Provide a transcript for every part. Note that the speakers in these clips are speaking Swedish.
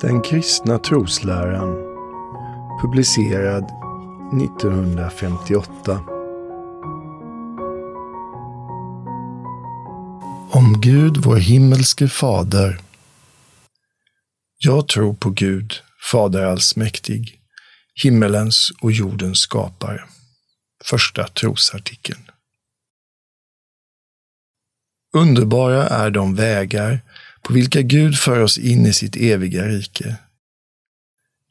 Den kristna trosläran publicerad 1958 Om Gud, vår himmelske Fader. Jag tror på Gud, Fader allsmäktig, himmelens och jordens skapare. Första trosartikeln. Underbara är de vägar på vilka Gud för oss in i sitt eviga rike.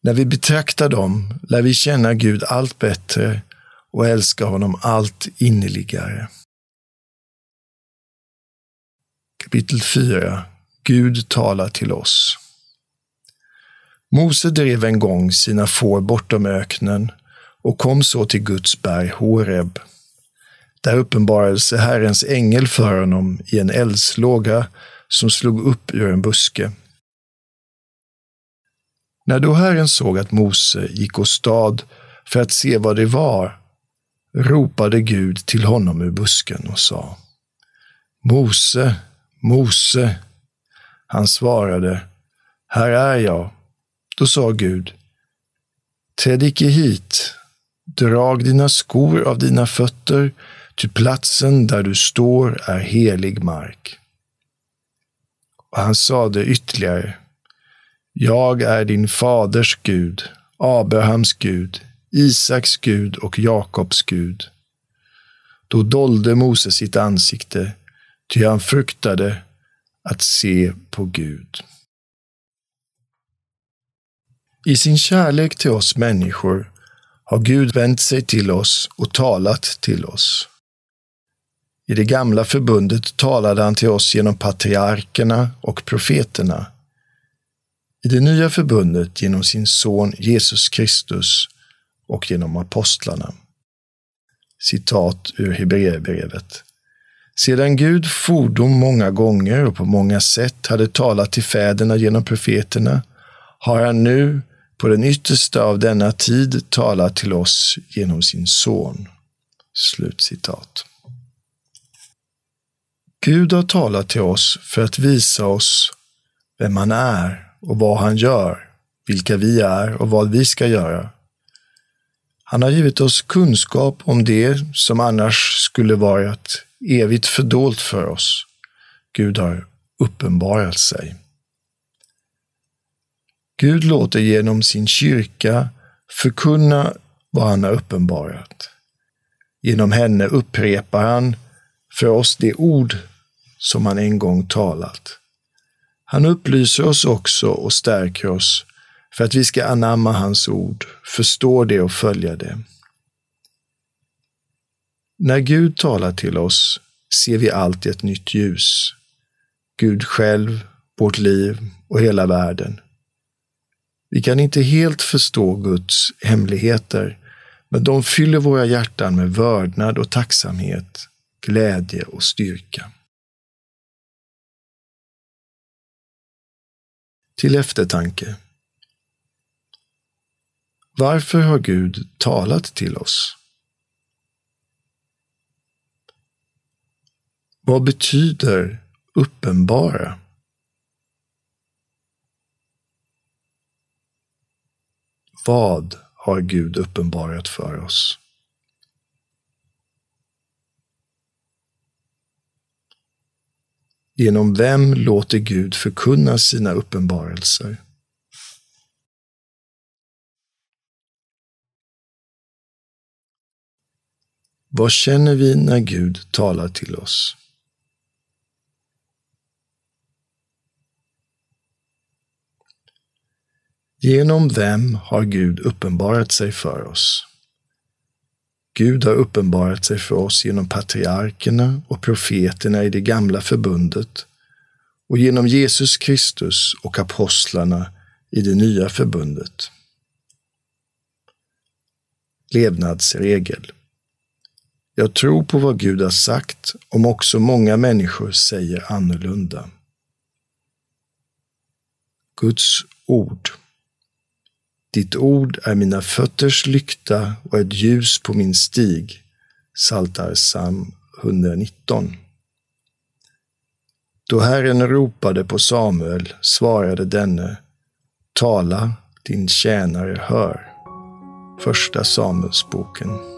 När vi betraktar dem lär vi känna Gud allt bättre och älska honom allt innerligare. Kapitel 4 Gud talar till oss. Mose drev en gång sina får bortom öknen och kom så till Guds berg Horeb. Där uppenbarade sig Herrens ängel för honom i en eldslåga som slog upp ur en buske. När då Herren såg att Mose gick åstad för att se vad det var, ropade Gud till honom ur busken och sa Mose, Mose. Han svarade, Här är jag. Då sa Gud, Träd icke hit, drag dina skor av dina fötter, ty platsen där du står är helig mark. Och han sade ytterligare, Jag är din faders Gud, Abrahams Gud, Isaks Gud och Jakobs Gud. Då dolde Mose sitt ansikte, ty han fruktade att se på Gud. I sin kärlek till oss människor har Gud vänt sig till oss och talat till oss. I det gamla förbundet talade han till oss genom patriarkerna och profeterna. I det nya förbundet genom sin son Jesus Kristus och genom apostlarna. Citat ur Hebreerbrevet. Sedan Gud fordom många gånger och på många sätt hade talat till fäderna genom profeterna har han nu på den yttersta av denna tid talat till oss genom sin son. Slutcitat. Gud har talat till oss för att visa oss vem han är och vad han gör, vilka vi är och vad vi ska göra. Han har givit oss kunskap om det som annars skulle varit evigt fördolt för oss. Gud har uppenbarat sig. Gud låter genom sin kyrka förkunna vad han har uppenbarat. Genom henne upprepar han för oss det ord som han en gång talat. Han upplyser oss också och stärker oss för att vi ska anamma hans ord, förstå det och följa det. När Gud talar till oss ser vi allt i ett nytt ljus. Gud själv, vårt liv och hela världen. Vi kan inte helt förstå Guds hemligheter, men de fyller våra hjärtan med vördnad och tacksamhet, glädje och styrka. Till eftertanke. Varför har Gud talat till oss? Vad betyder uppenbara? Vad har Gud uppenbarat för oss? Genom vem låter Gud förkunna sina uppenbarelser? Vad känner vi när Gud talar till oss? Genom vem har Gud uppenbarat sig för oss? Gud har uppenbarat sig för oss genom patriarkerna och profeterna i det gamla förbundet och genom Jesus Kristus och apostlarna i det nya förbundet. Levnadsregel. Jag tror på vad Gud har sagt om också många människor säger annorlunda. Guds ord. Ditt ord är mina fötters lykta och ett ljus på min stig. Saltar psalm 119. Då Herren ropade på Samuel svarade denne, Tala, din tjänare hör. Första Samuelsboken